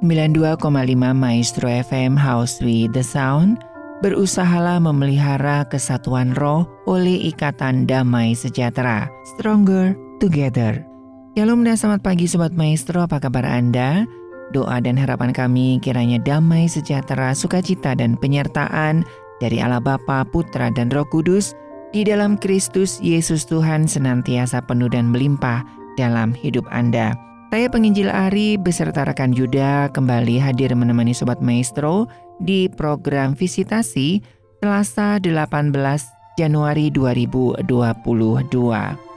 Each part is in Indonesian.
92,5 Maestro FM House with the Sound berusahalah memelihara kesatuan roh oleh ikatan damai sejahtera. Stronger Together. Shalom dan selamat pagi Sobat Maestro, apa kabar Anda? Doa dan harapan kami kiranya damai sejahtera, sukacita dan penyertaan dari Allah Bapa, Putra dan Roh Kudus di dalam Kristus Yesus Tuhan senantiasa penuh dan melimpah dalam hidup Anda. Saya penginjil Ari beserta rekan Yuda kembali hadir menemani Sobat Maestro di program visitasi Selasa 18 Januari 2022.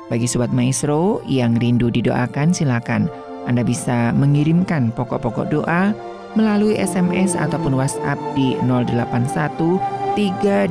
Bagi Sobat Maestro yang rindu didoakan silakan Anda bisa mengirimkan pokok-pokok doa melalui SMS ataupun WhatsApp di 081 321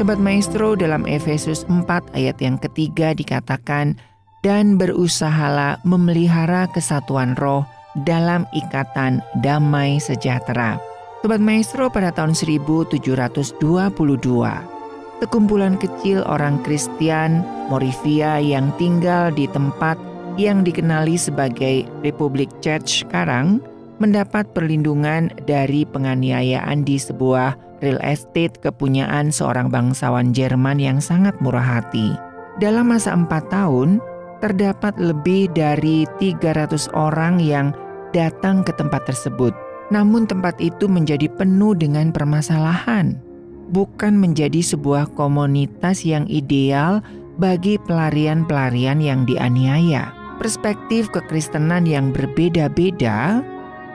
Sobat Maestro dalam Efesus 4 ayat yang ketiga dikatakan dan berusahalah memelihara kesatuan roh dalam ikatan damai sejahtera. Sobat Maestro pada tahun 1722 sekumpulan kecil orang Kristen Morivia yang tinggal di tempat yang dikenali sebagai Republik Church sekarang mendapat perlindungan dari penganiayaan di sebuah real estate kepunyaan seorang bangsawan Jerman yang sangat murah hati. Dalam masa empat tahun, terdapat lebih dari 300 orang yang datang ke tempat tersebut. Namun tempat itu menjadi penuh dengan permasalahan. Bukan menjadi sebuah komunitas yang ideal bagi pelarian-pelarian yang dianiaya. Perspektif kekristenan yang berbeda-beda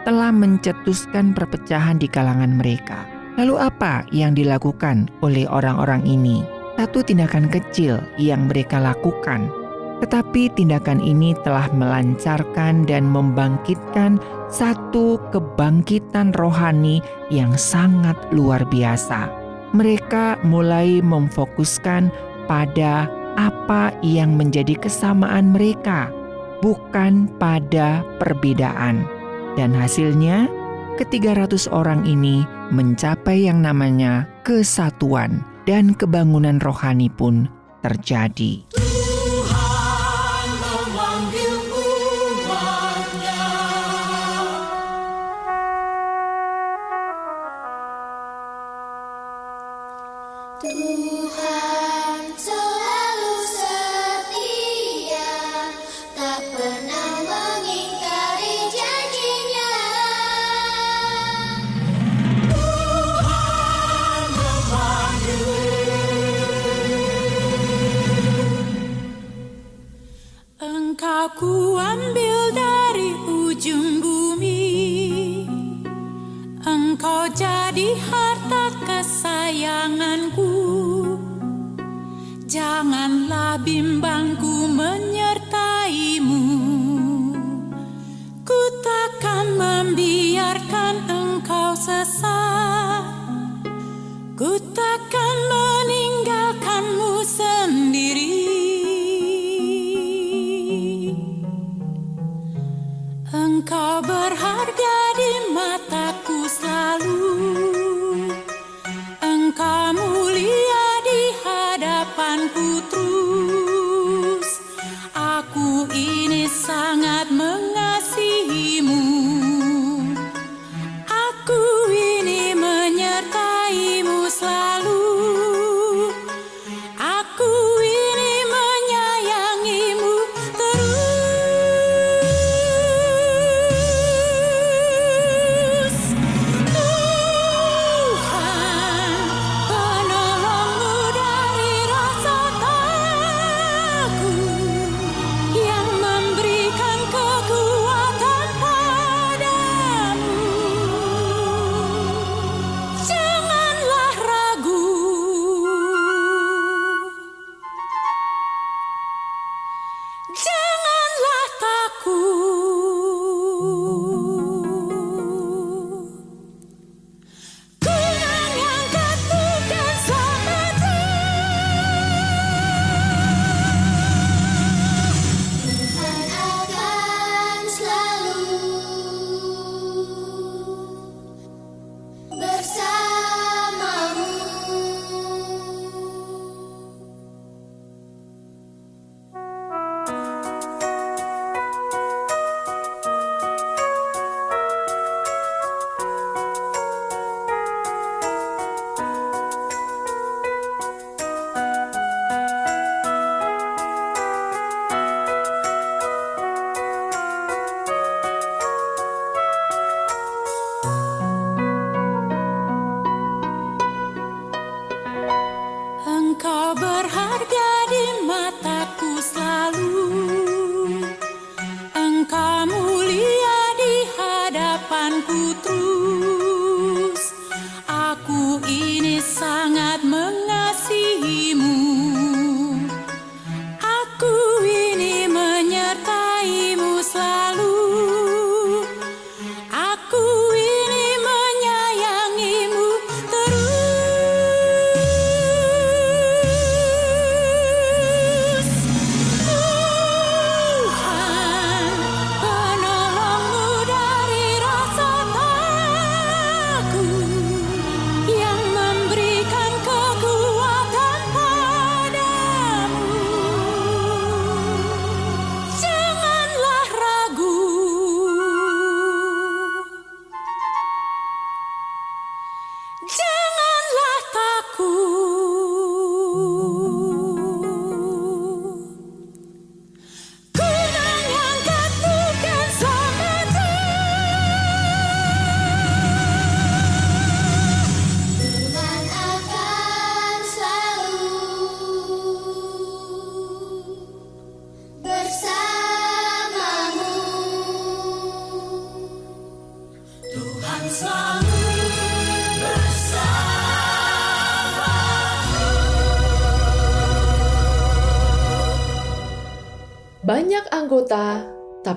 telah mencetuskan perpecahan di kalangan mereka. Lalu apa yang dilakukan oleh orang-orang ini? Satu tindakan kecil yang mereka lakukan, tetapi tindakan ini telah melancarkan dan membangkitkan satu kebangkitan rohani yang sangat luar biasa. Mereka mulai memfokuskan pada apa yang menjadi kesamaan mereka, bukan pada perbedaan. Dan hasilnya, ke-300 orang ini mencapai yang namanya kesatuan dan kebangunan rohani pun terjadi. Aku ambil dari ujung bumi. Engkau jadi harta kesayanganku. Janganlah bimbangku menyerah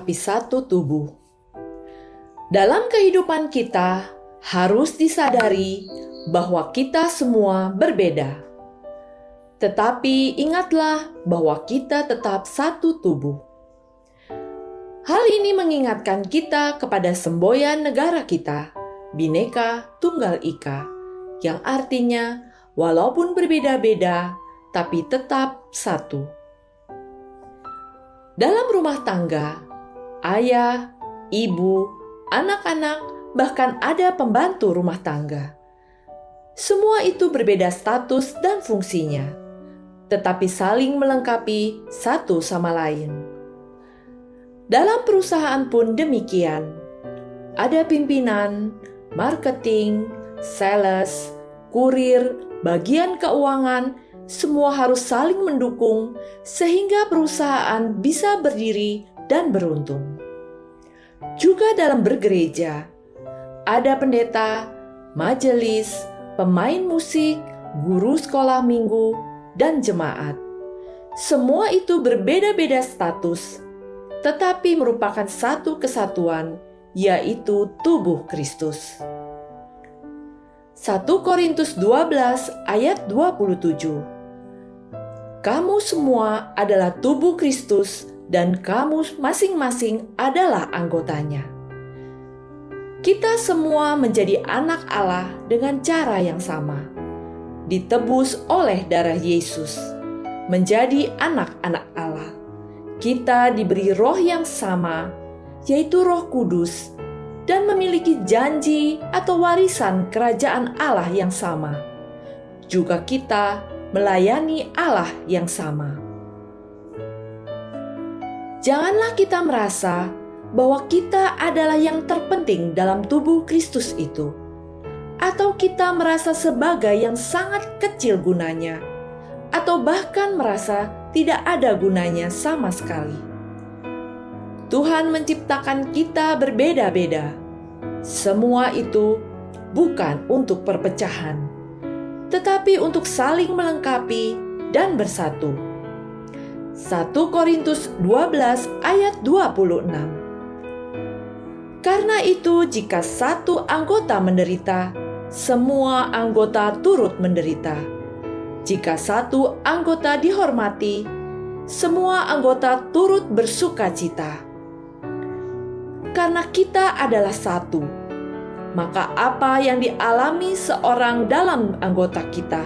tapi satu tubuh. Dalam kehidupan kita, harus disadari bahwa kita semua berbeda. Tetapi ingatlah bahwa kita tetap satu tubuh. Hal ini mengingatkan kita kepada semboyan negara kita, Bhinneka Tunggal Ika, yang artinya walaupun berbeda-beda, tapi tetap satu. Dalam rumah tangga, ayah, ibu, anak-anak, bahkan ada pembantu rumah tangga. Semua itu berbeda status dan fungsinya, tetapi saling melengkapi satu sama lain. Dalam perusahaan pun demikian. Ada pimpinan, marketing, sales, kurir, bagian keuangan, semua harus saling mendukung sehingga perusahaan bisa berdiri dan beruntung. Juga dalam bergereja, ada pendeta, majelis, pemain musik, guru sekolah minggu, dan jemaat. Semua itu berbeda-beda status, tetapi merupakan satu kesatuan, yaitu tubuh Kristus. 1 Korintus 12 ayat 27 kamu semua adalah tubuh Kristus, dan kamu masing-masing adalah anggotanya. Kita semua menjadi anak Allah dengan cara yang sama, ditebus oleh darah Yesus, menjadi anak-anak Allah. Kita diberi roh yang sama, yaitu Roh Kudus, dan memiliki janji atau warisan kerajaan Allah yang sama. Juga kita melayani Allah yang sama. Janganlah kita merasa bahwa kita adalah yang terpenting dalam tubuh Kristus itu, atau kita merasa sebagai yang sangat kecil gunanya, atau bahkan merasa tidak ada gunanya sama sekali. Tuhan menciptakan kita berbeda-beda. Semua itu bukan untuk perpecahan tetapi untuk saling melengkapi dan bersatu. 1 Korintus 12 ayat 26 Karena itu jika satu anggota menderita, semua anggota turut menderita. Jika satu anggota dihormati, semua anggota turut bersuka cita. Karena kita adalah satu, maka apa yang dialami seorang dalam anggota kita,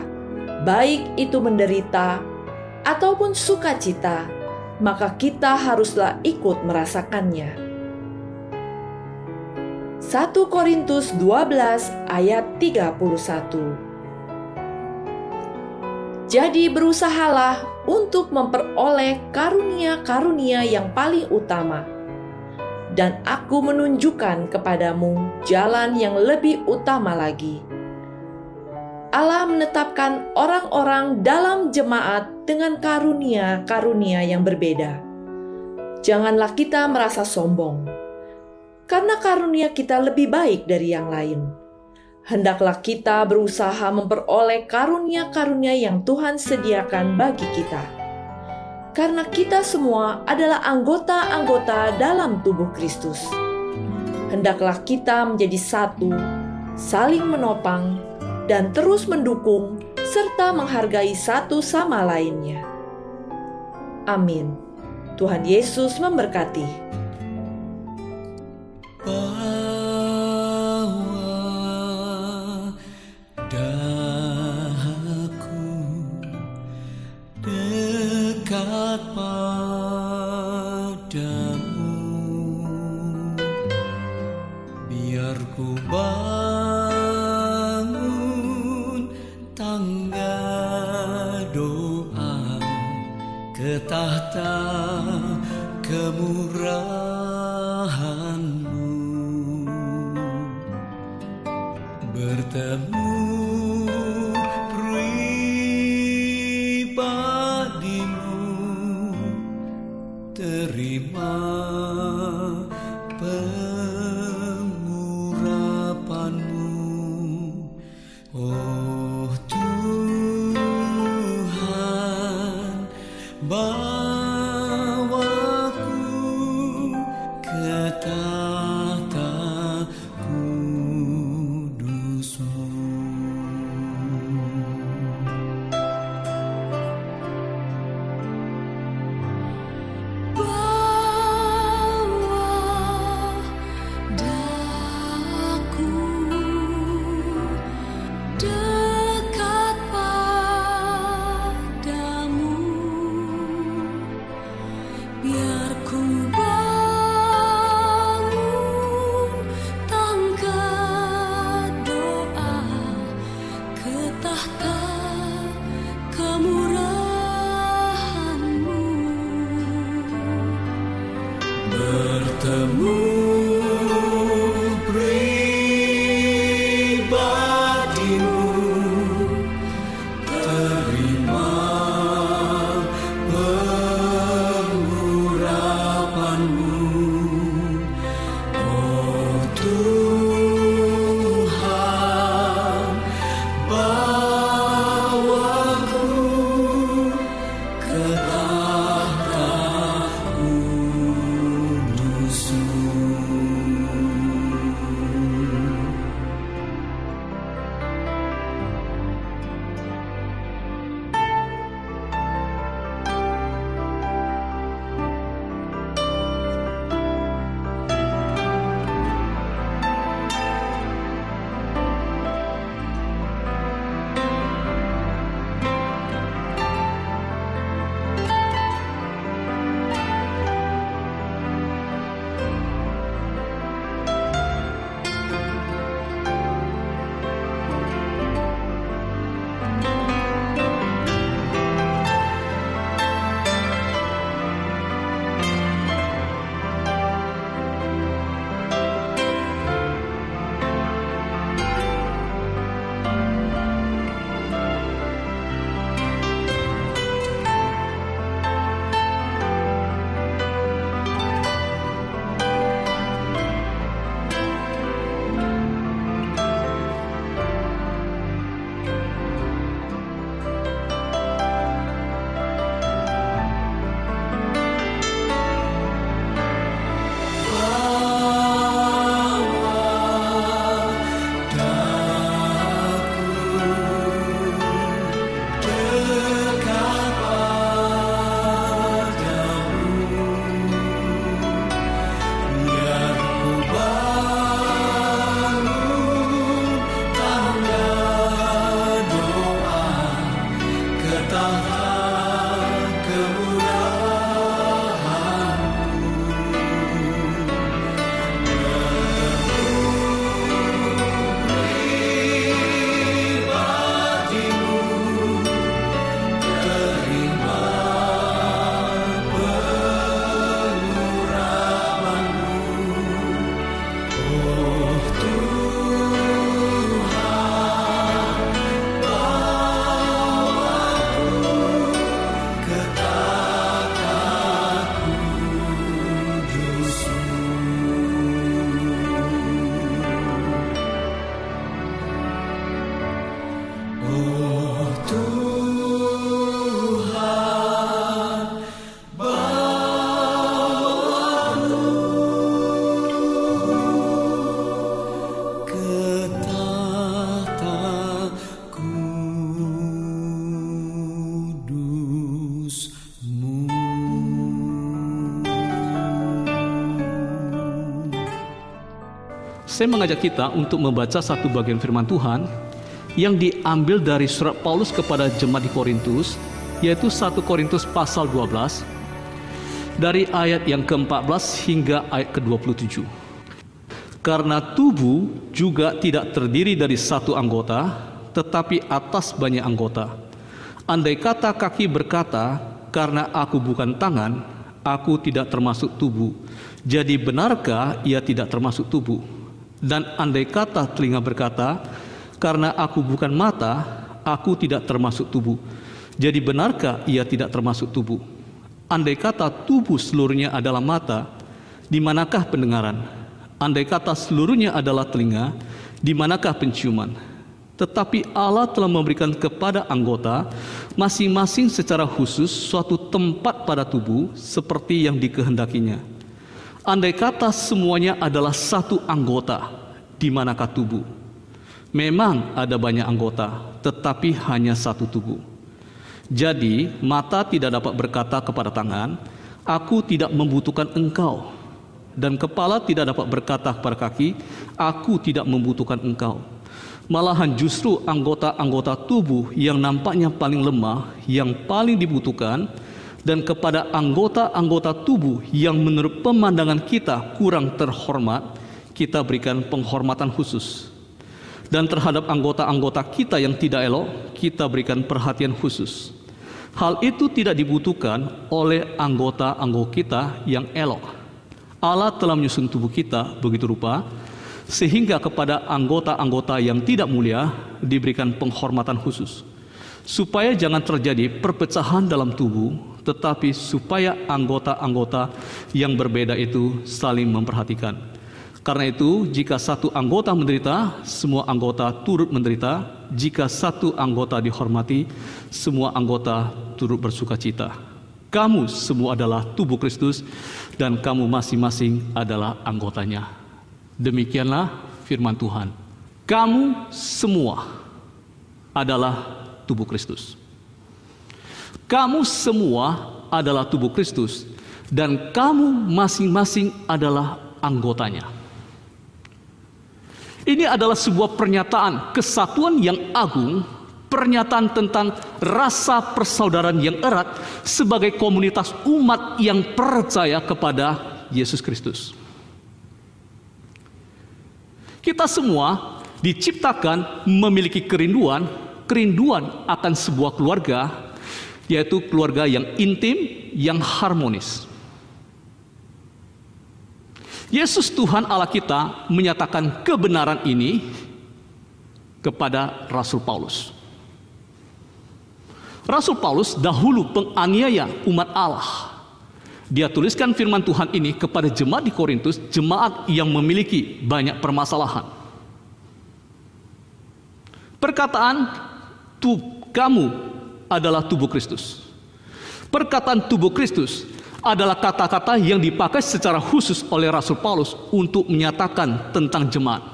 baik itu menderita ataupun sukacita, maka kita haruslah ikut merasakannya. 1 Korintus 12 ayat 31 Jadi berusahalah untuk memperoleh karunia-karunia yang paling utama – dan aku menunjukkan kepadamu jalan yang lebih utama lagi. Allah menetapkan orang-orang dalam jemaat dengan karunia-karunia yang berbeda. Janganlah kita merasa sombong, karena karunia kita lebih baik dari yang lain. Hendaklah kita berusaha memperoleh karunia-karunia yang Tuhan sediakan bagi kita. Karena kita semua adalah anggota-anggota dalam tubuh Kristus. Hendaklah kita menjadi satu, saling menopang, dan terus mendukung serta menghargai satu sama lainnya. Amin. Tuhan Yesus memberkati. padamu biar ku saya mengajak kita untuk membaca satu bagian firman Tuhan yang diambil dari surat Paulus kepada jemaat di Korintus, yaitu 1 Korintus pasal 12, dari ayat yang ke-14 hingga ayat ke-27. Karena tubuh juga tidak terdiri dari satu anggota, tetapi atas banyak anggota. Andai kata kaki berkata, "Karena aku bukan tangan, aku tidak termasuk tubuh." Jadi benarkah ia tidak termasuk tubuh? Dan andai kata telinga berkata, "Karena aku bukan mata, aku tidak termasuk tubuh." Jadi benarkah ia tidak termasuk tubuh? Andai kata tubuh seluruhnya adalah mata, di manakah pendengaran? Andai kata seluruhnya adalah telinga, di manakah penciuman? Tetapi Allah telah memberikan kepada anggota masing-masing secara khusus suatu tempat pada tubuh seperti yang dikehendakinya. Andai kata semuanya adalah satu anggota, di manakah tubuh? Memang ada banyak anggota, tetapi hanya satu tubuh. Jadi, mata tidak dapat berkata kepada tangan, "Aku tidak membutuhkan engkau." Dan kepala tidak dapat berkata kepada kaki, "Aku tidak membutuhkan engkau." Malahan justru anggota-anggota tubuh yang nampaknya paling lemah, yang paling dibutuhkan, dan kepada anggota-anggota tubuh yang menurut pemandangan kita kurang terhormat, kita berikan penghormatan khusus. Dan terhadap anggota-anggota kita yang tidak elok, kita berikan perhatian khusus. Hal itu tidak dibutuhkan oleh anggota-anggota kita yang elok. Allah telah menyusun tubuh kita begitu rupa sehingga kepada anggota-anggota yang tidak mulia diberikan penghormatan khusus. Supaya jangan terjadi perpecahan dalam tubuh, tetapi supaya anggota-anggota yang berbeda itu saling memperhatikan. Karena itu, jika satu anggota menderita, semua anggota turut menderita. Jika satu anggota dihormati, semua anggota turut bersuka cita. Kamu semua adalah tubuh Kristus, dan kamu masing-masing adalah anggotanya. Demikianlah firman Tuhan. Kamu semua adalah tubuh Kristus. Kamu semua adalah tubuh Kristus, dan kamu masing-masing adalah anggotanya. Ini adalah sebuah pernyataan kesatuan yang agung, pernyataan tentang rasa persaudaraan yang erat sebagai komunitas umat yang percaya kepada Yesus Kristus. Kita semua diciptakan memiliki kerinduan, kerinduan akan sebuah keluarga, yaitu keluarga yang intim, yang harmonis. Yesus Tuhan Allah kita menyatakan kebenaran ini kepada Rasul Paulus. Rasul Paulus dahulu penganiaya umat Allah. Dia tuliskan firman Tuhan ini kepada jemaat di Korintus, jemaat yang memiliki banyak permasalahan. Perkataan tu kamu adalah tubuh Kristus. Perkataan tubuh Kristus adalah kata-kata yang dipakai secara khusus oleh Rasul Paulus untuk menyatakan tentang jemaat.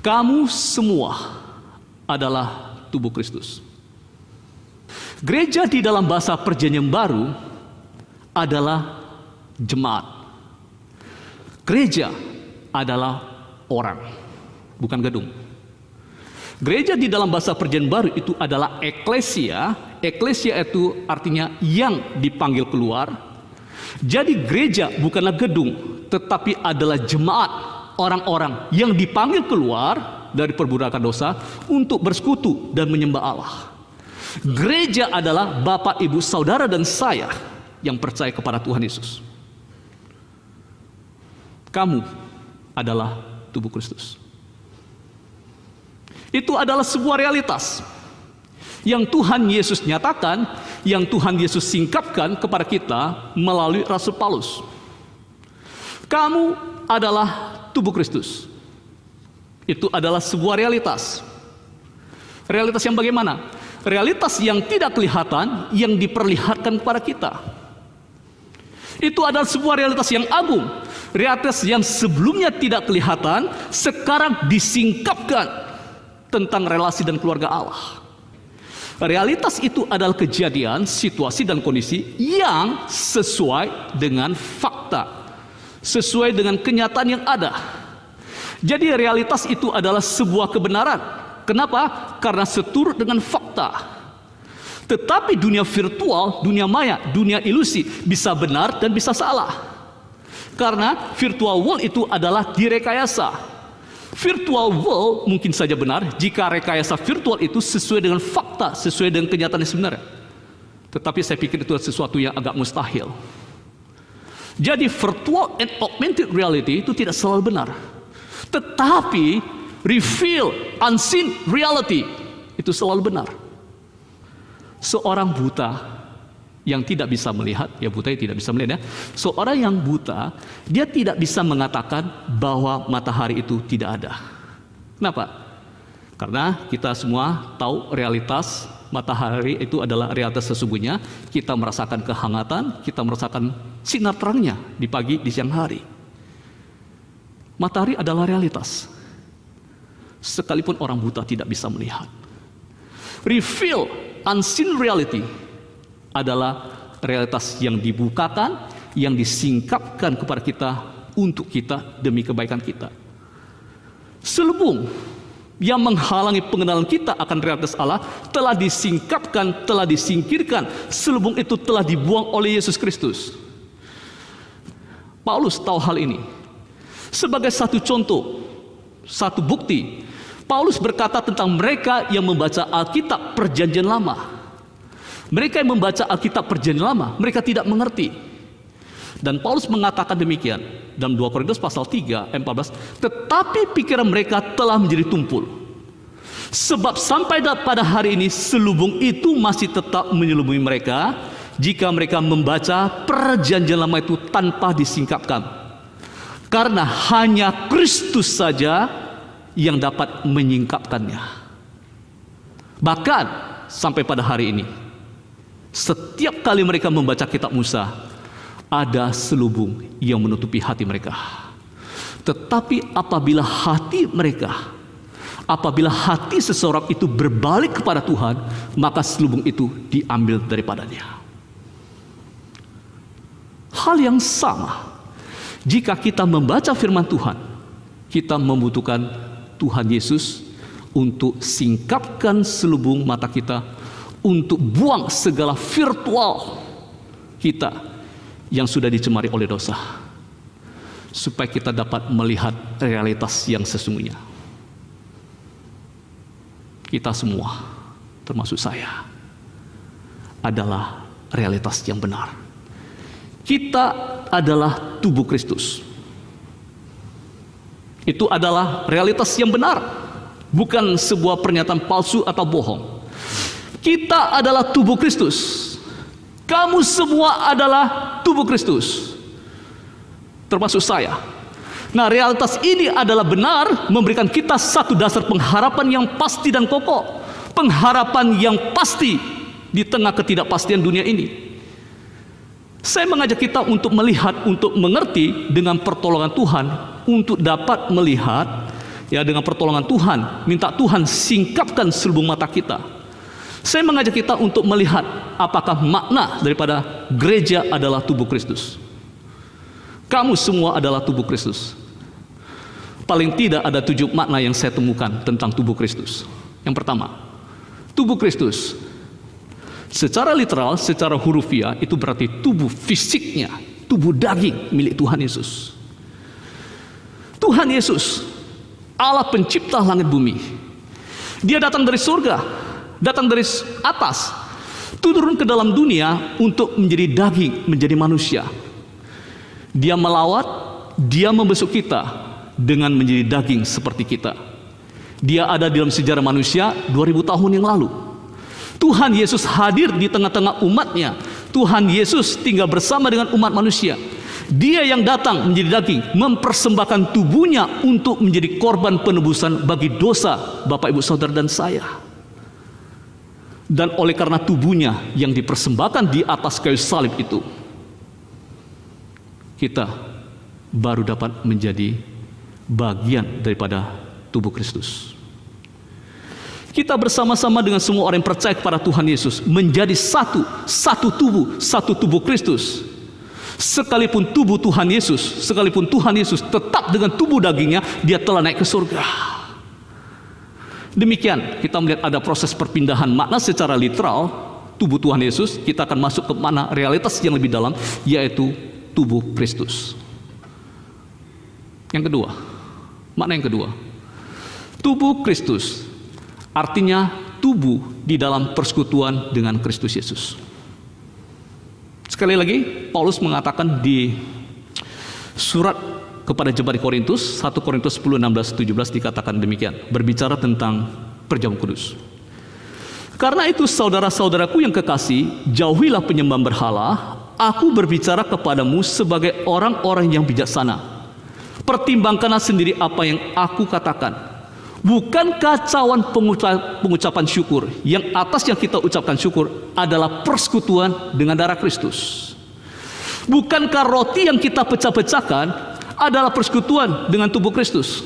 Kamu semua adalah tubuh Kristus. Gereja di dalam bahasa Perjanjian Baru adalah jemaat. Gereja adalah orang, bukan gedung. Gereja di dalam bahasa Perjanjian Baru itu adalah eklesia. Eklesia itu artinya yang dipanggil keluar. Jadi gereja bukanlah gedung, tetapi adalah jemaat orang-orang yang dipanggil keluar dari perbudakan dosa untuk bersekutu dan menyembah Allah. Gereja adalah bapak, ibu, saudara dan saya yang percaya kepada Tuhan Yesus. Kamu adalah tubuh Kristus. Itu adalah sebuah realitas yang Tuhan Yesus nyatakan, yang Tuhan Yesus singkapkan kepada kita melalui Rasul Paulus. Kamu adalah tubuh Kristus. Itu adalah sebuah realitas. Realitas yang bagaimana? Realitas yang tidak kelihatan, yang diperlihatkan kepada kita. Itu adalah sebuah realitas yang agung. Realitas yang sebelumnya tidak kelihatan, sekarang disingkapkan tentang relasi dan keluarga Allah. Realitas itu adalah kejadian, situasi, dan kondisi yang sesuai dengan fakta, sesuai dengan kenyataan yang ada. Jadi realitas itu adalah sebuah kebenaran. Kenapa? Karena seturut dengan fakta. Tetapi dunia virtual, dunia maya, dunia ilusi bisa benar dan bisa salah. Karena virtual world itu adalah direkayasa. Virtual world mungkin saja benar jika rekayasa virtual itu sesuai dengan fakta, sesuai dengan kenyataan yang sebenarnya. Tetapi saya pikir itu sesuatu yang agak mustahil. Jadi virtual and augmented reality itu tidak selalu benar. Tetapi reveal unseen reality itu selalu benar. Seorang buta yang tidak bisa melihat, ya buta yang tidak bisa melihat ya. Seorang yang buta, dia tidak bisa mengatakan bahwa matahari itu tidak ada. Kenapa? Karena kita semua tahu realitas matahari itu adalah realitas sesungguhnya. Kita merasakan kehangatan, kita merasakan sinar terangnya di pagi, di siang hari. Matahari adalah realitas. Sekalipun orang buta tidak bisa melihat. Reveal unseen reality adalah realitas yang dibukakan, yang disingkapkan kepada kita untuk kita demi kebaikan kita. Selubung yang menghalangi pengenalan kita akan realitas Allah telah disingkapkan, telah disingkirkan. Selubung itu telah dibuang oleh Yesus Kristus. Paulus tahu hal ini. Sebagai satu contoh, satu bukti, Paulus berkata tentang mereka yang membaca Alkitab Perjanjian Lama. Mereka yang membaca Alkitab Perjanjian Lama, mereka tidak mengerti. Dan Paulus mengatakan demikian dalam 2 Korintus pasal 3 ayat 14, tetapi pikiran mereka telah menjadi tumpul. Sebab sampai pada hari ini selubung itu masih tetap menyelubungi mereka jika mereka membaca perjanjian lama itu tanpa disingkapkan. Karena hanya Kristus saja yang dapat menyingkapkannya. Bahkan sampai pada hari ini setiap kali mereka membaca kitab Musa, ada selubung yang menutupi hati mereka. Tetapi apabila hati mereka, apabila hati seseorang itu berbalik kepada Tuhan, maka selubung itu diambil daripadanya. Hal yang sama, jika kita membaca firman Tuhan, kita membutuhkan Tuhan Yesus untuk singkapkan selubung mata kita untuk buang segala virtual kita yang sudah dicemari oleh dosa. Supaya kita dapat melihat realitas yang sesungguhnya. Kita semua termasuk saya adalah realitas yang benar. Kita adalah tubuh Kristus. Itu adalah realitas yang benar. Bukan sebuah pernyataan palsu atau bohong kita adalah tubuh Kristus. Kamu semua adalah tubuh Kristus. Termasuk saya. Nah, realitas ini adalah benar memberikan kita satu dasar pengharapan yang pasti dan kokoh. Pengharapan yang pasti di tengah ketidakpastian dunia ini. Saya mengajak kita untuk melihat, untuk mengerti dengan pertolongan Tuhan, untuk dapat melihat ya dengan pertolongan Tuhan, minta Tuhan singkapkan selubung mata kita saya mengajak kita untuk melihat apakah makna daripada gereja adalah tubuh Kristus. Kamu semua adalah tubuh Kristus. Paling tidak ada tujuh makna yang saya temukan tentang tubuh Kristus. Yang pertama, tubuh Kristus. Secara literal, secara hurufiah itu berarti tubuh fisiknya, tubuh daging milik Tuhan Yesus. Tuhan Yesus, Allah pencipta langit bumi. Dia datang dari surga datang dari atas turun ke dalam dunia untuk menjadi daging, menjadi manusia. Dia melawat, dia membesuk kita dengan menjadi daging seperti kita. Dia ada dalam sejarah manusia 2000 tahun yang lalu. Tuhan Yesus hadir di tengah-tengah umatnya. Tuhan Yesus tinggal bersama dengan umat manusia. Dia yang datang menjadi daging, mempersembahkan tubuhnya untuk menjadi korban penebusan bagi dosa Bapak Ibu Saudara dan saya dan oleh karena tubuhnya yang dipersembahkan di atas kayu salib itu kita baru dapat menjadi bagian daripada tubuh Kristus. Kita bersama-sama dengan semua orang yang percaya kepada Tuhan Yesus menjadi satu, satu tubuh, satu tubuh Kristus. Sekalipun tubuh Tuhan Yesus, sekalipun Tuhan Yesus tetap dengan tubuh dagingnya, dia telah naik ke surga. Demikian kita melihat ada proses perpindahan makna secara literal tubuh Tuhan Yesus, kita akan masuk ke mana realitas yang lebih dalam yaitu tubuh Kristus. Yang kedua, makna yang kedua. Tubuh Kristus artinya tubuh di dalam persekutuan dengan Kristus Yesus. Sekali lagi, Paulus mengatakan di surat kepada jemaat di Korintus, 1 Korintus 10, 16, 17 dikatakan demikian, berbicara tentang perjamuan kudus. Karena itu saudara-saudaraku yang kekasih, jauhilah penyembahan berhala, aku berbicara kepadamu sebagai orang-orang yang bijaksana. Pertimbangkanlah sendiri apa yang aku katakan. Bukan kacauan pengucapan syukur Yang atas yang kita ucapkan syukur Adalah persekutuan dengan darah Kristus Bukankah roti yang kita pecah-pecahkan Adalah persekutuan dengan tubuh Kristus.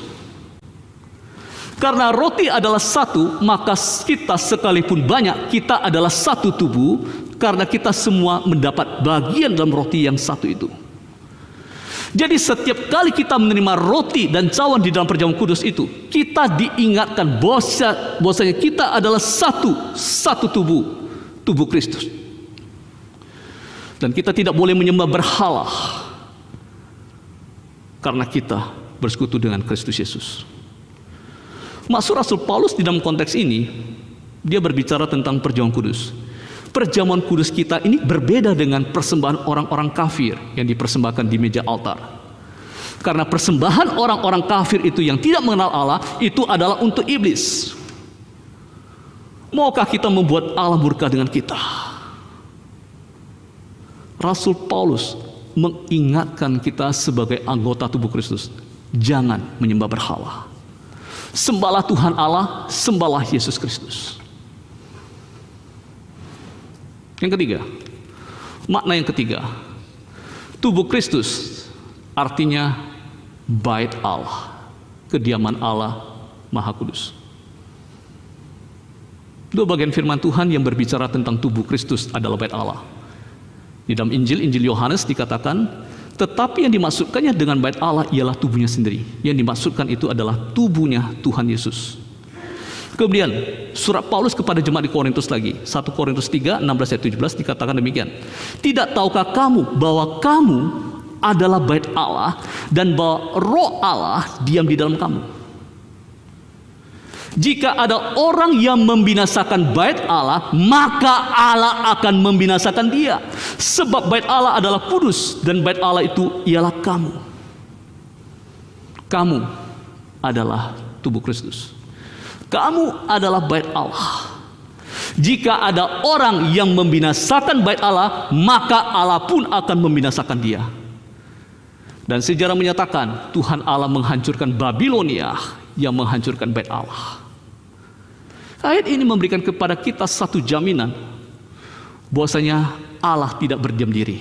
Karena roti adalah satu Maka kita sekalipun banyak Kita adalah satu tubuh Karena kita semua mendapat bagian dalam roti yang satu itu. Jadi setiap kali kita menerima roti dan cawan di dalam perjamuan kudus itu, kita diingatkan bahwasanya kita adalah satu, satu tubuh, tubuh Kristus. Dan kita tidak boleh menyembah berhala karena kita bersekutu dengan Kristus Yesus. Maksud Rasul Paulus di dalam konteks ini, dia berbicara tentang perjamuan kudus. Perjamuan kudus kita ini berbeda dengan persembahan orang-orang kafir yang dipersembahkan di meja altar. Karena persembahan orang-orang kafir itu yang tidak mengenal Allah itu adalah untuk iblis. Maukah kita membuat Allah murka dengan kita? Rasul Paulus mengingatkan kita sebagai anggota tubuh Kristus, jangan menyembah berhala. Sembahlah Tuhan Allah, sembahlah Yesus Kristus. Yang ketiga, makna yang ketiga, tubuh Kristus artinya bait Allah, kediaman Allah Maha Kudus. Dua bagian firman Tuhan yang berbicara tentang tubuh Kristus adalah bait Allah. Di dalam Injil, Injil Yohanes dikatakan, tetapi yang dimaksudkannya dengan bait Allah ialah tubuhnya sendiri. Yang dimaksudkan itu adalah tubuhnya Tuhan Yesus. Kemudian surat Paulus kepada jemaat di Korintus lagi 1 Korintus 3 16 ayat 17 dikatakan demikian Tidak tahukah kamu bahwa kamu adalah bait Allah dan bahwa roh Allah diam di dalam kamu Jika ada orang yang membinasakan bait Allah maka Allah akan membinasakan dia Sebab bait Allah adalah kudus dan bait Allah itu ialah kamu Kamu adalah tubuh Kristus kamu adalah bait Allah. Jika ada orang yang membinasakan bait Allah, maka Allah pun akan membinasakan dia. Dan sejarah menyatakan Tuhan Allah menghancurkan Babilonia yang menghancurkan bait Allah. Ayat ini memberikan kepada kita satu jaminan bahwasanya Allah tidak berdiam diri.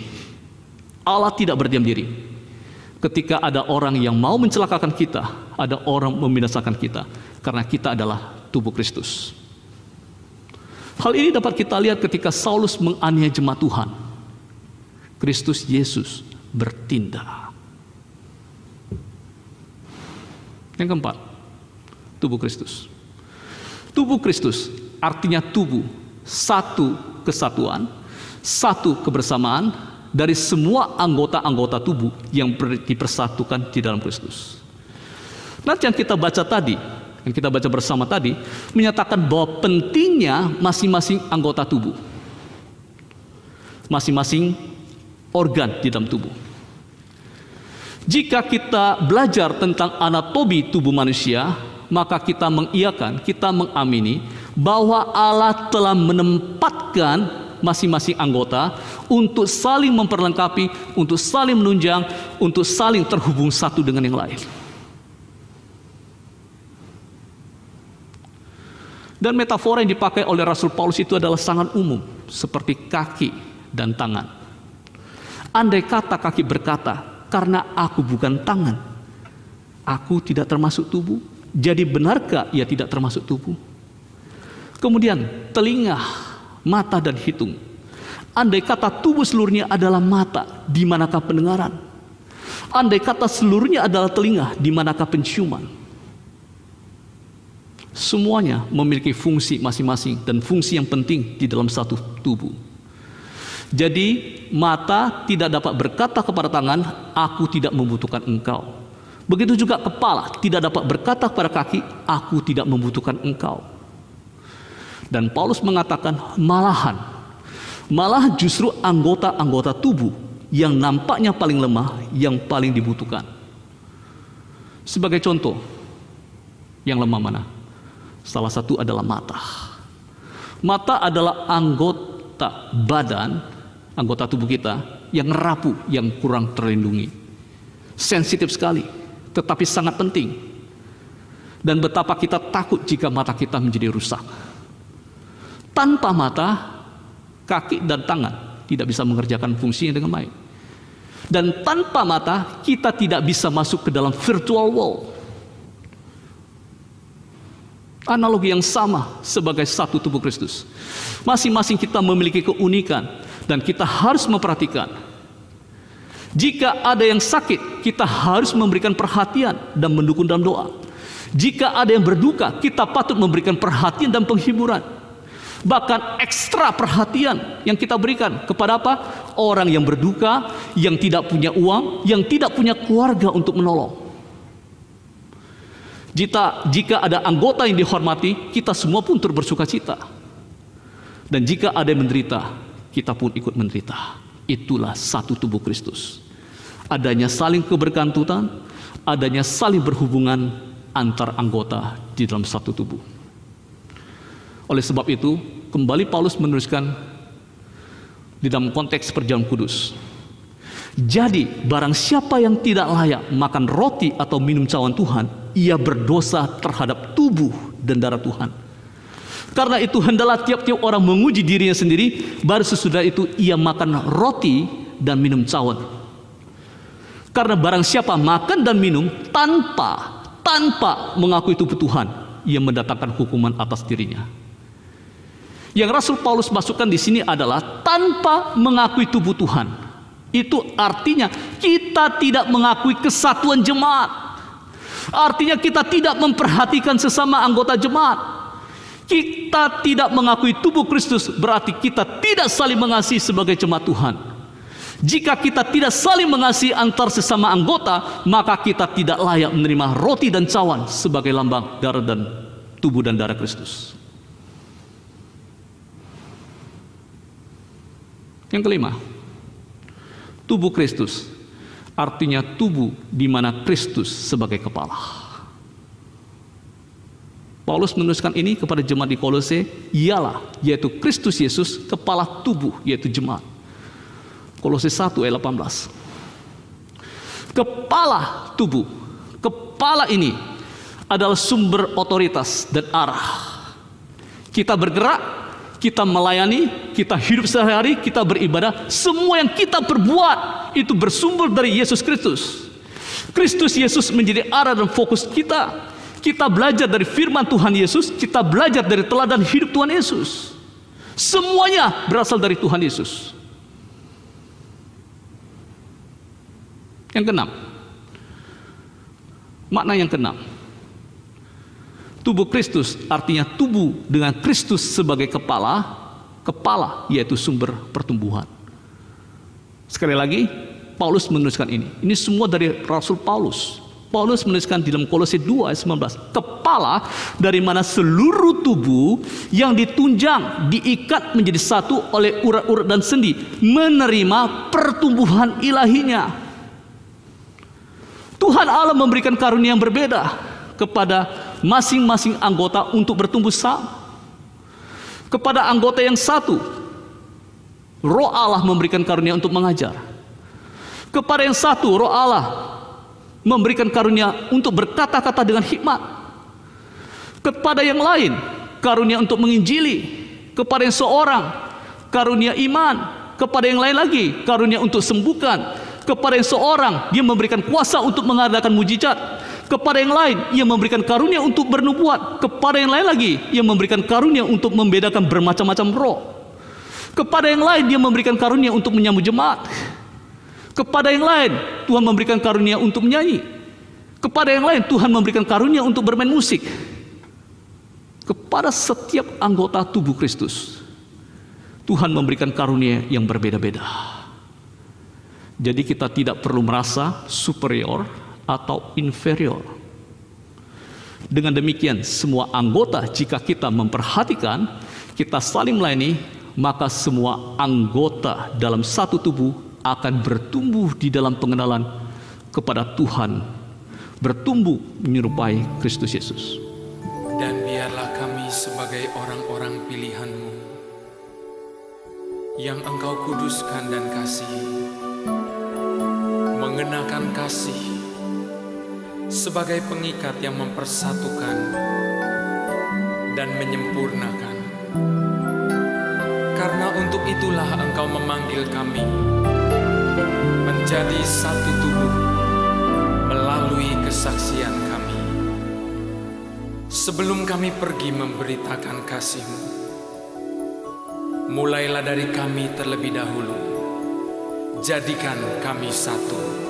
Allah tidak berdiam diri. Ketika ada orang yang mau mencelakakan kita, ada orang membinasakan kita karena kita adalah tubuh Kristus. Hal ini dapat kita lihat ketika Saulus menganiaya jemaat Tuhan. Kristus Yesus bertindak. Yang keempat, tubuh Kristus. Tubuh Kristus artinya tubuh, satu kesatuan, satu kebersamaan dari semua anggota-anggota tubuh yang dipersatukan di dalam Kristus. Nanti yang kita baca tadi, yang kita baca bersama tadi menyatakan bahwa pentingnya masing-masing anggota tubuh. Masing-masing organ di dalam tubuh. Jika kita belajar tentang anatomi tubuh manusia, maka kita mengiakan, kita mengamini bahwa Allah telah menempatkan masing-masing anggota untuk saling memperlengkapi, untuk saling menunjang, untuk saling terhubung satu dengan yang lain. Dan metafora yang dipakai oleh Rasul Paulus itu adalah sangat umum, seperti kaki dan tangan. Andai kata kaki berkata, "Karena aku bukan tangan, aku tidak termasuk tubuh." Jadi benarkah ia tidak termasuk tubuh? Kemudian telinga, mata dan hidung. Andai kata tubuh seluruhnya adalah mata, di manakah pendengaran? Andai kata seluruhnya adalah telinga, di manakah penciuman? Semuanya memiliki fungsi masing-masing dan fungsi yang penting di dalam satu tubuh. Jadi, mata tidak dapat berkata kepada tangan, "Aku tidak membutuhkan engkau." Begitu juga kepala tidak dapat berkata kepada kaki, "Aku tidak membutuhkan engkau." Dan Paulus mengatakan, malahan, malah justru anggota-anggota tubuh yang nampaknya paling lemah, yang paling dibutuhkan. Sebagai contoh, yang lemah mana? Salah satu adalah mata. Mata adalah anggota badan, anggota tubuh kita yang rapuh, yang kurang terlindungi. Sensitif sekali, tetapi sangat penting. Dan betapa kita takut jika mata kita menjadi rusak. Tanpa mata, kaki dan tangan tidak bisa mengerjakan fungsinya dengan baik. Dan tanpa mata, kita tidak bisa masuk ke dalam virtual world Analogi yang sama sebagai satu tubuh Kristus. Masing-masing kita memiliki keunikan dan kita harus memperhatikan. Jika ada yang sakit, kita harus memberikan perhatian dan mendukung dalam doa. Jika ada yang berduka, kita patut memberikan perhatian dan penghiburan. Bahkan ekstra perhatian yang kita berikan kepada apa? Orang yang berduka, yang tidak punya uang, yang tidak punya keluarga untuk menolong. Jika, jika ada anggota yang dihormati, kita semua pun turut bersuka cita. Dan jika ada yang menderita, kita pun ikut menderita. Itulah satu tubuh Kristus. Adanya saling kebergantungan, adanya saling berhubungan antar anggota di dalam satu tubuh. Oleh sebab itu, kembali Paulus menuliskan di dalam konteks perjalanan kudus. Jadi, barang siapa yang tidak layak makan roti atau minum cawan Tuhan, ia berdosa terhadap tubuh dan darah Tuhan. Karena itu hendaklah tiap-tiap orang menguji dirinya sendiri, baru sesudah itu ia makan roti dan minum cawan. Karena barang siapa makan dan minum tanpa tanpa mengakui tubuh Tuhan, ia mendatangkan hukuman atas dirinya. Yang Rasul Paulus masukkan di sini adalah tanpa mengakui tubuh Tuhan. Itu artinya kita tidak mengakui kesatuan jemaat. Artinya kita tidak memperhatikan sesama anggota jemaat. Kita tidak mengakui tubuh Kristus berarti kita tidak saling mengasihi sebagai jemaat Tuhan. Jika kita tidak saling mengasihi antar sesama anggota, maka kita tidak layak menerima roti dan cawan sebagai lambang darah dan tubuh dan darah Kristus. Yang kelima, tubuh Kristus artinya tubuh di mana Kristus sebagai kepala. Paulus menuliskan ini kepada jemaat di Kolose, ialah yaitu Kristus Yesus kepala tubuh yaitu jemaat. Kolose 1 ayat 18. Kepala tubuh, kepala ini adalah sumber otoritas dan arah. Kita bergerak kita melayani, kita hidup sehari-hari, kita beribadah, semua yang kita perbuat itu bersumber dari Yesus Kristus. Kristus Yesus menjadi arah dan fokus kita. Kita belajar dari firman Tuhan Yesus, kita belajar dari teladan hidup Tuhan Yesus. Semuanya berasal dari Tuhan Yesus. Yang keenam. Makna yang keenam. Tubuh Kristus artinya tubuh dengan Kristus sebagai kepala, kepala yaitu sumber pertumbuhan. Sekali lagi, Paulus menuliskan ini. Ini semua dari Rasul Paulus. Paulus menuliskan di dalam Kolose 2 ayat 19, kepala dari mana seluruh tubuh yang ditunjang, diikat menjadi satu oleh urat-urat dan sendi, menerima pertumbuhan ilahinya. Tuhan Allah memberikan karunia yang berbeda kepada masing-masing anggota untuk bertumbuh sama. Kepada anggota yang satu, roh Allah memberikan karunia untuk mengajar. Kepada yang satu, roh Allah memberikan karunia untuk berkata-kata dengan hikmat. Kepada yang lain, karunia untuk menginjili. Kepada yang seorang, karunia iman. Kepada yang lain lagi, karunia untuk sembuhkan. Kepada yang seorang, dia memberikan kuasa untuk mengadakan mujizat kepada yang lain ia memberikan karunia untuk bernubuat, kepada yang lain lagi ia memberikan karunia untuk membedakan bermacam-macam roh. Kepada yang lain dia memberikan karunia untuk menyambut jemaat. Kepada yang lain Tuhan memberikan karunia untuk menyanyi. Kepada yang lain Tuhan memberikan karunia untuk bermain musik. Kepada setiap anggota tubuh Kristus Tuhan memberikan karunia yang berbeda-beda. Jadi kita tidak perlu merasa superior atau inferior. Dengan demikian, semua anggota jika kita memperhatikan, kita saling melayani, maka semua anggota dalam satu tubuh akan bertumbuh di dalam pengenalan kepada Tuhan, bertumbuh menyerupai Kristus Yesus. Dan biarlah kami sebagai orang-orang pilihanmu yang engkau kuduskan dan kasihi, mengenakan kasih sebagai pengikat yang mempersatukan dan menyempurnakan. Karena untuk itulah Engkau memanggil kami menjadi satu tubuh melalui kesaksian kami. Sebelum kami pergi memberitakan kasih-Mu, mulailah dari kami terlebih dahulu. Jadikan kami satu.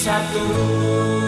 Dari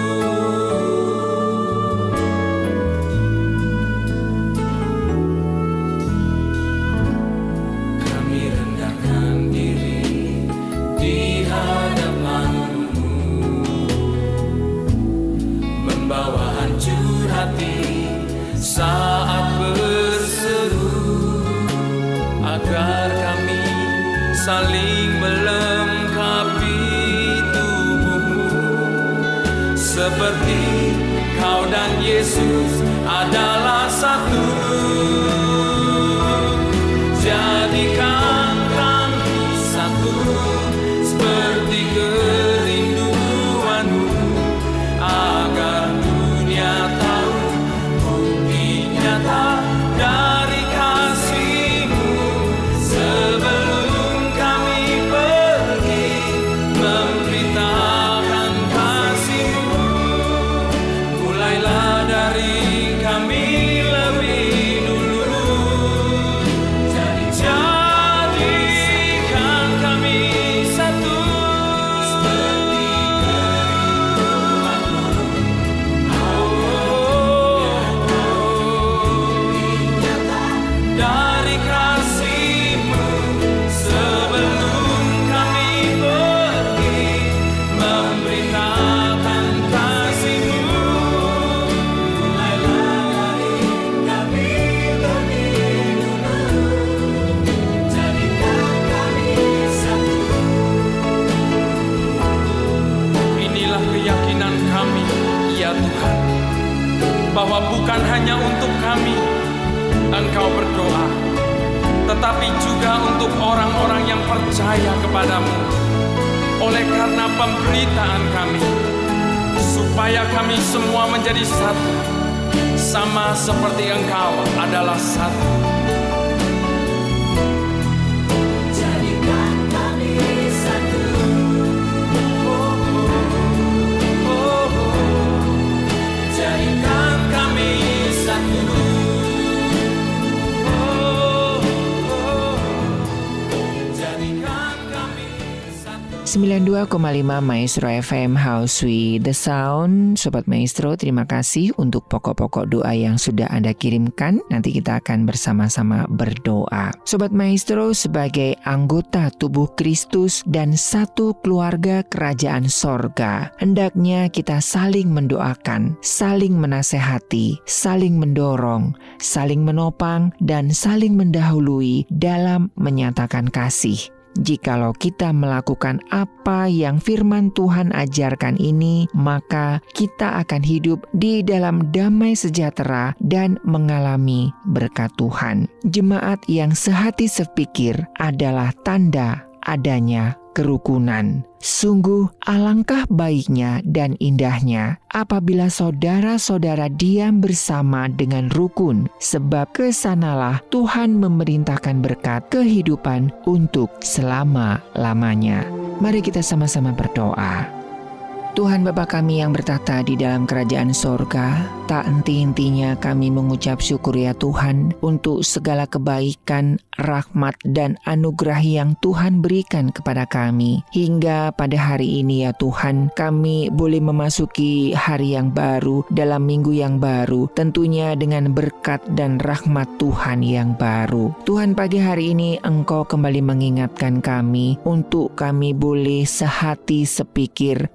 untuk orang-orang yang percaya kepadamu. Oleh karena pemberitaan kami, supaya kami semua menjadi satu, sama seperti engkau adalah satu. 92,5 Maestro FM House with the Sound. Sobat Maestro terima kasih untuk pokok-pokok doa yang sudah Anda kirimkan. Nanti kita akan bersama-sama berdoa. Sobat Maestro sebagai anggota tubuh Kristus dan satu keluarga kerajaan sorga Hendaknya kita saling mendoakan, saling menasehati, saling mendorong, saling menopang, dan saling mendahului dalam menyatakan kasih Jikalau kita melakukan apa yang firman Tuhan ajarkan ini, maka kita akan hidup di dalam damai sejahtera dan mengalami berkat Tuhan. Jemaat yang sehati sepikir adalah tanda adanya kerukunan. Sungguh alangkah baiknya dan indahnya apabila saudara-saudara diam bersama dengan rukun, sebab ke sanalah Tuhan memerintahkan berkat kehidupan untuk selama-lamanya. Mari kita sama-sama berdoa. Tuhan Bapa kami yang bertata di dalam kerajaan sorga, tak henti-hentinya kami mengucap syukur ya Tuhan untuk segala kebaikan, rahmat, dan anugerah yang Tuhan berikan kepada kami. Hingga pada hari ini ya Tuhan, kami boleh memasuki hari yang baru dalam minggu yang baru, tentunya dengan berkat dan rahmat Tuhan yang baru. Tuhan pagi hari ini Engkau kembali mengingatkan kami untuk kami boleh sehati sepikir,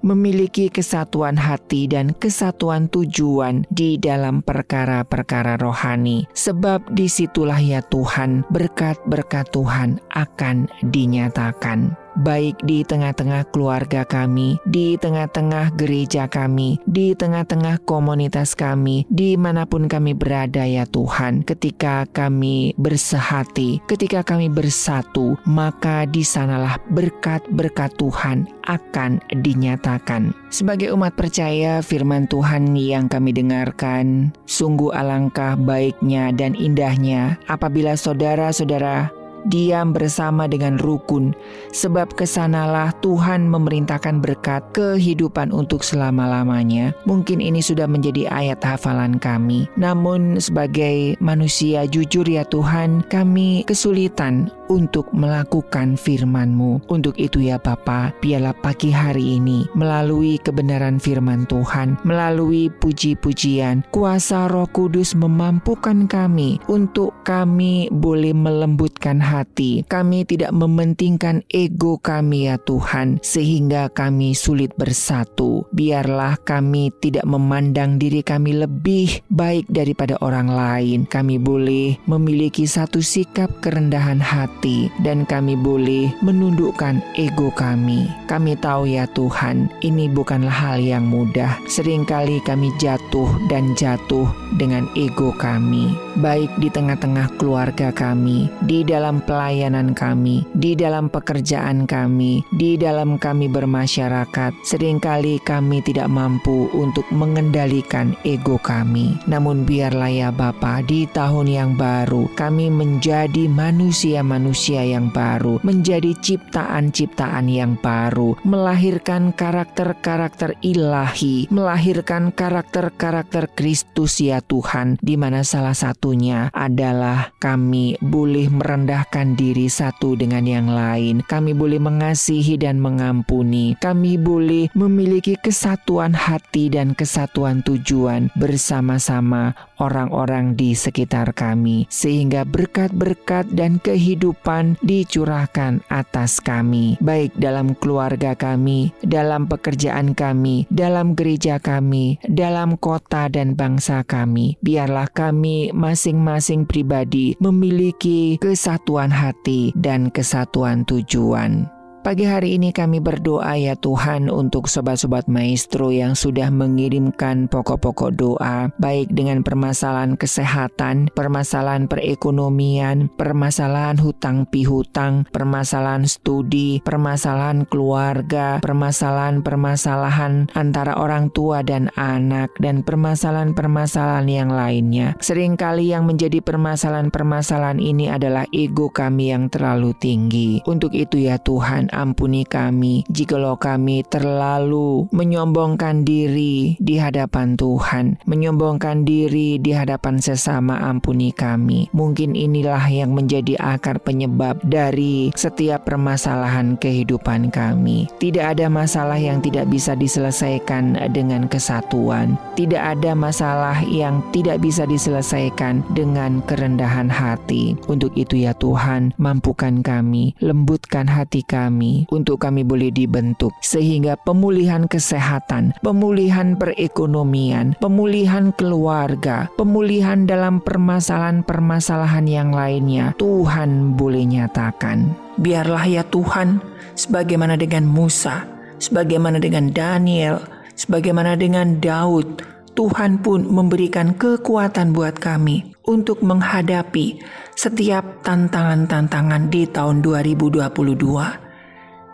memiliki kesatuan hati dan kesatuan tujuan di dalam perkara-perkara rohani. Sebab di situlah ya Tuhan berkat-berkat Tuhan akan dinyatakan baik di tengah-tengah keluarga kami, di tengah-tengah gereja kami, di tengah-tengah komunitas kami, di mana pun kami berada ya Tuhan. Ketika kami bersehati, ketika kami bersatu, maka di sanalah berkat-berkat Tuhan akan dinyatakan. Sebagai umat percaya, firman Tuhan yang kami dengarkan sungguh alangkah baiknya dan indahnya apabila saudara-saudara diam bersama dengan rukun, sebab ke sanalah Tuhan memerintahkan berkat kehidupan untuk selama-lamanya. Mungkin ini sudah menjadi ayat hafalan kami, namun sebagai manusia jujur ya Tuhan, kami kesulitan untuk melakukan firman-Mu. Untuk itu ya Bapa, biarlah pagi hari ini melalui kebenaran firman Tuhan, melalui puji-pujian, kuasa Roh Kudus memampukan kami untuk kami boleh melembutkan hati. Kami tidak mementingkan ego kami ya Tuhan, sehingga kami sulit bersatu. Biarlah kami tidak memandang diri kami lebih baik daripada orang lain. Kami boleh memiliki satu sikap kerendahan hati dan kami boleh menundukkan ego kami. Kami tahu ya Tuhan, ini bukanlah hal yang mudah. Seringkali kami jatuh dan jatuh dengan ego kami, baik di tengah-tengah keluarga kami, di dalam pelayanan kami, di dalam pekerjaan kami, di dalam kami bermasyarakat. Seringkali kami tidak mampu untuk mengendalikan ego kami. Namun biarlah ya Bapa, di tahun yang baru kami menjadi manusia-manusia yang baru, menjadi ciptaan-ciptaan yang baru, melahirkan karakter-karakter ilahi, melahirkan karakter-karakter Kristus ya Tuhan, di mana salah satunya adalah kami boleh merendahkan diri satu dengan yang lain. Kami boleh mengasihi dan mengampuni. Kami boleh memiliki kesatuan hati dan kesatuan tujuan bersama-sama orang-orang di sekitar kami, sehingga berkat-berkat dan kehidupan dicurahkan atas kami, baik dalam keluarga kami, dalam pekerjaan kami, dalam gereja kami, dalam kota dan bangsa kami. Biarlah kami masing-masing pribadi memiliki kesatuan hati dan kesatuan tujuan. Pagi hari ini kami berdoa ya Tuhan untuk sobat-sobat maestro yang sudah mengirimkan pokok-pokok doa baik dengan permasalahan kesehatan, permasalahan perekonomian, permasalahan hutang pihutang, permasalahan studi, permasalahan keluarga, permasalahan-permasalahan antara orang tua dan anak dan permasalahan-permasalahan yang lainnya. Seringkali yang menjadi permasalahan-permasalahan ini adalah ego kami yang terlalu tinggi. Untuk itu ya Tuhan, ampuni kami jikalau kami terlalu menyombongkan diri di hadapan Tuhan, menyombongkan diri di hadapan sesama ampuni kami. Mungkin inilah yang menjadi akar penyebab dari setiap permasalahan kehidupan kami. Tidak ada masalah yang tidak bisa diselesaikan dengan kesatuan. Tidak ada masalah yang tidak bisa diselesaikan dengan kerendahan hati. Untuk itu ya Tuhan, mampukan kami, lembutkan hati kami untuk kami boleh dibentuk sehingga pemulihan kesehatan, pemulihan perekonomian, pemulihan keluarga, pemulihan dalam permasalahan-permasalahan yang lainnya Tuhan boleh nyatakan. Biarlah ya Tuhan, sebagaimana dengan Musa, sebagaimana dengan Daniel, sebagaimana dengan Daud, Tuhan pun memberikan kekuatan buat kami untuk menghadapi setiap tantangan-tantangan di tahun 2022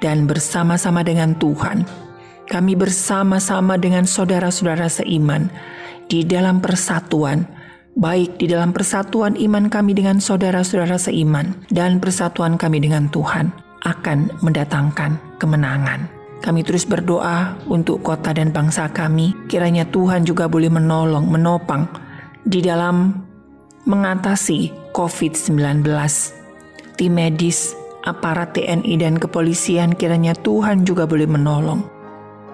dan bersama-sama dengan Tuhan, kami bersama-sama dengan saudara-saudara seiman di dalam persatuan, baik di dalam persatuan iman kami dengan saudara-saudara seiman dan persatuan kami dengan Tuhan akan mendatangkan kemenangan. Kami terus berdoa untuk kota dan bangsa kami, kiranya Tuhan juga boleh menolong, menopang di dalam mengatasi COVID-19. Tim medis aparat TNI dan kepolisian kiranya Tuhan juga boleh menolong.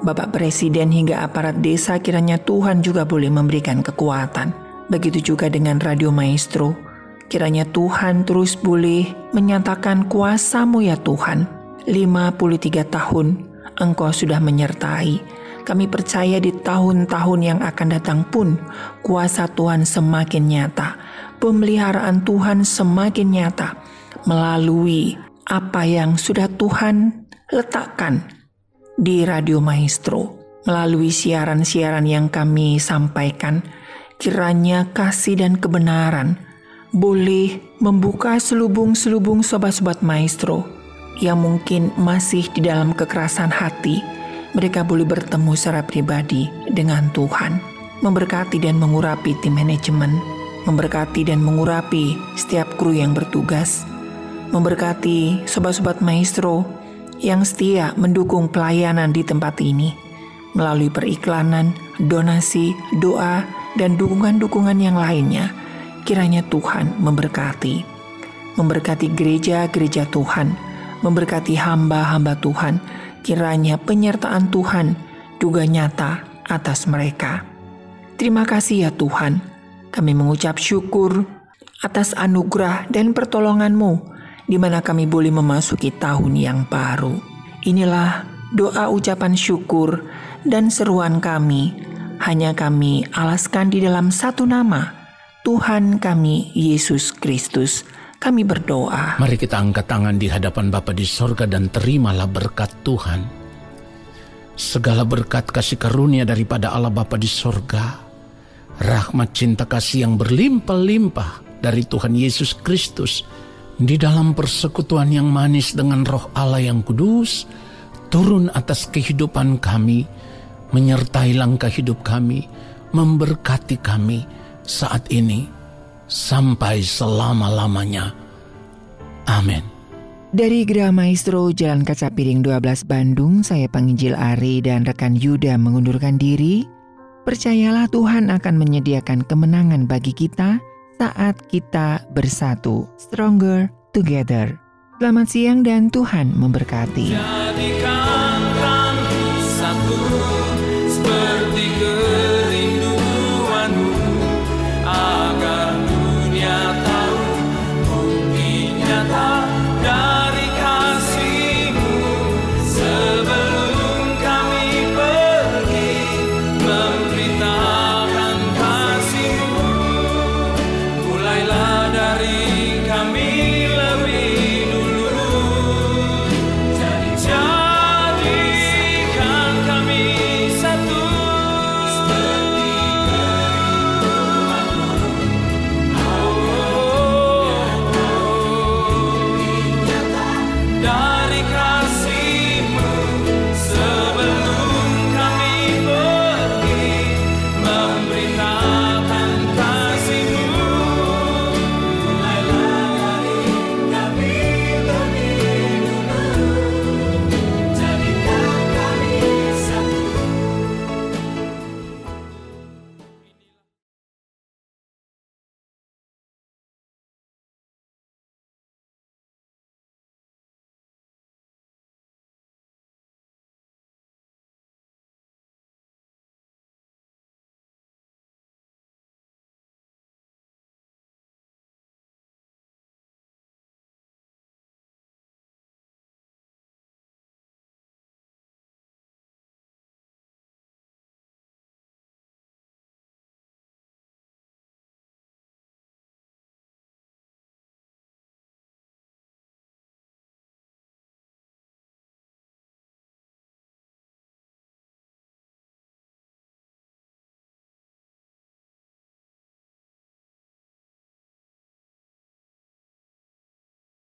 Bapak Presiden hingga aparat desa kiranya Tuhan juga boleh memberikan kekuatan. Begitu juga dengan Radio Maestro. Kiranya Tuhan terus boleh menyatakan kuasamu ya Tuhan. 53 tahun Engkau sudah menyertai. Kami percaya di tahun-tahun yang akan datang pun kuasa Tuhan semakin nyata. Pemeliharaan Tuhan semakin nyata melalui apa yang sudah Tuhan letakkan di Radio Maestro melalui siaran-siaran yang kami sampaikan. Kiranya kasih dan kebenaran boleh membuka selubung-selubung sobat-sobat maestro yang mungkin masih di dalam kekerasan hati. Mereka boleh bertemu secara pribadi dengan Tuhan, memberkati dan mengurapi tim manajemen, memberkati dan mengurapi setiap kru yang bertugas, memberkati sobat-sobat maestro yang setia mendukung pelayanan di tempat ini melalui periklanan, donasi, doa, dan dukungan-dukungan yang lainnya. Kiranya Tuhan memberkati, memberkati gereja-gereja Tuhan, memberkati hamba-hamba Tuhan. Kiranya penyertaan Tuhan juga nyata atas mereka. Terima kasih ya Tuhan. Kami mengucap syukur atas anugerah dan pertolongan-Mu di mana kami boleh memasuki tahun yang baru. Inilah doa ucapan syukur dan seruan kami. Hanya kami alaskan di dalam satu nama, Tuhan kami Yesus Kristus. Kami berdoa. Mari kita angkat tangan di hadapan Bapa di sorga dan terimalah berkat Tuhan. Segala berkat kasih karunia daripada Allah Bapa di sorga, rahmat cinta kasih yang berlimpah-limpah dari Tuhan Yesus Kristus, di dalam persekutuan yang manis dengan roh Allah yang kudus, turun atas kehidupan kami, menyertai langkah hidup kami, memberkati kami saat ini, sampai selama-lamanya. Amin. Dari Gerah Maestro Jalan Kaca Piring 12 Bandung, saya penginjil Ari dan rekan Yuda mengundurkan diri. Percayalah Tuhan akan menyediakan kemenangan bagi kita saat kita bersatu. Stronger together. Selamat siang dan Tuhan memberkati.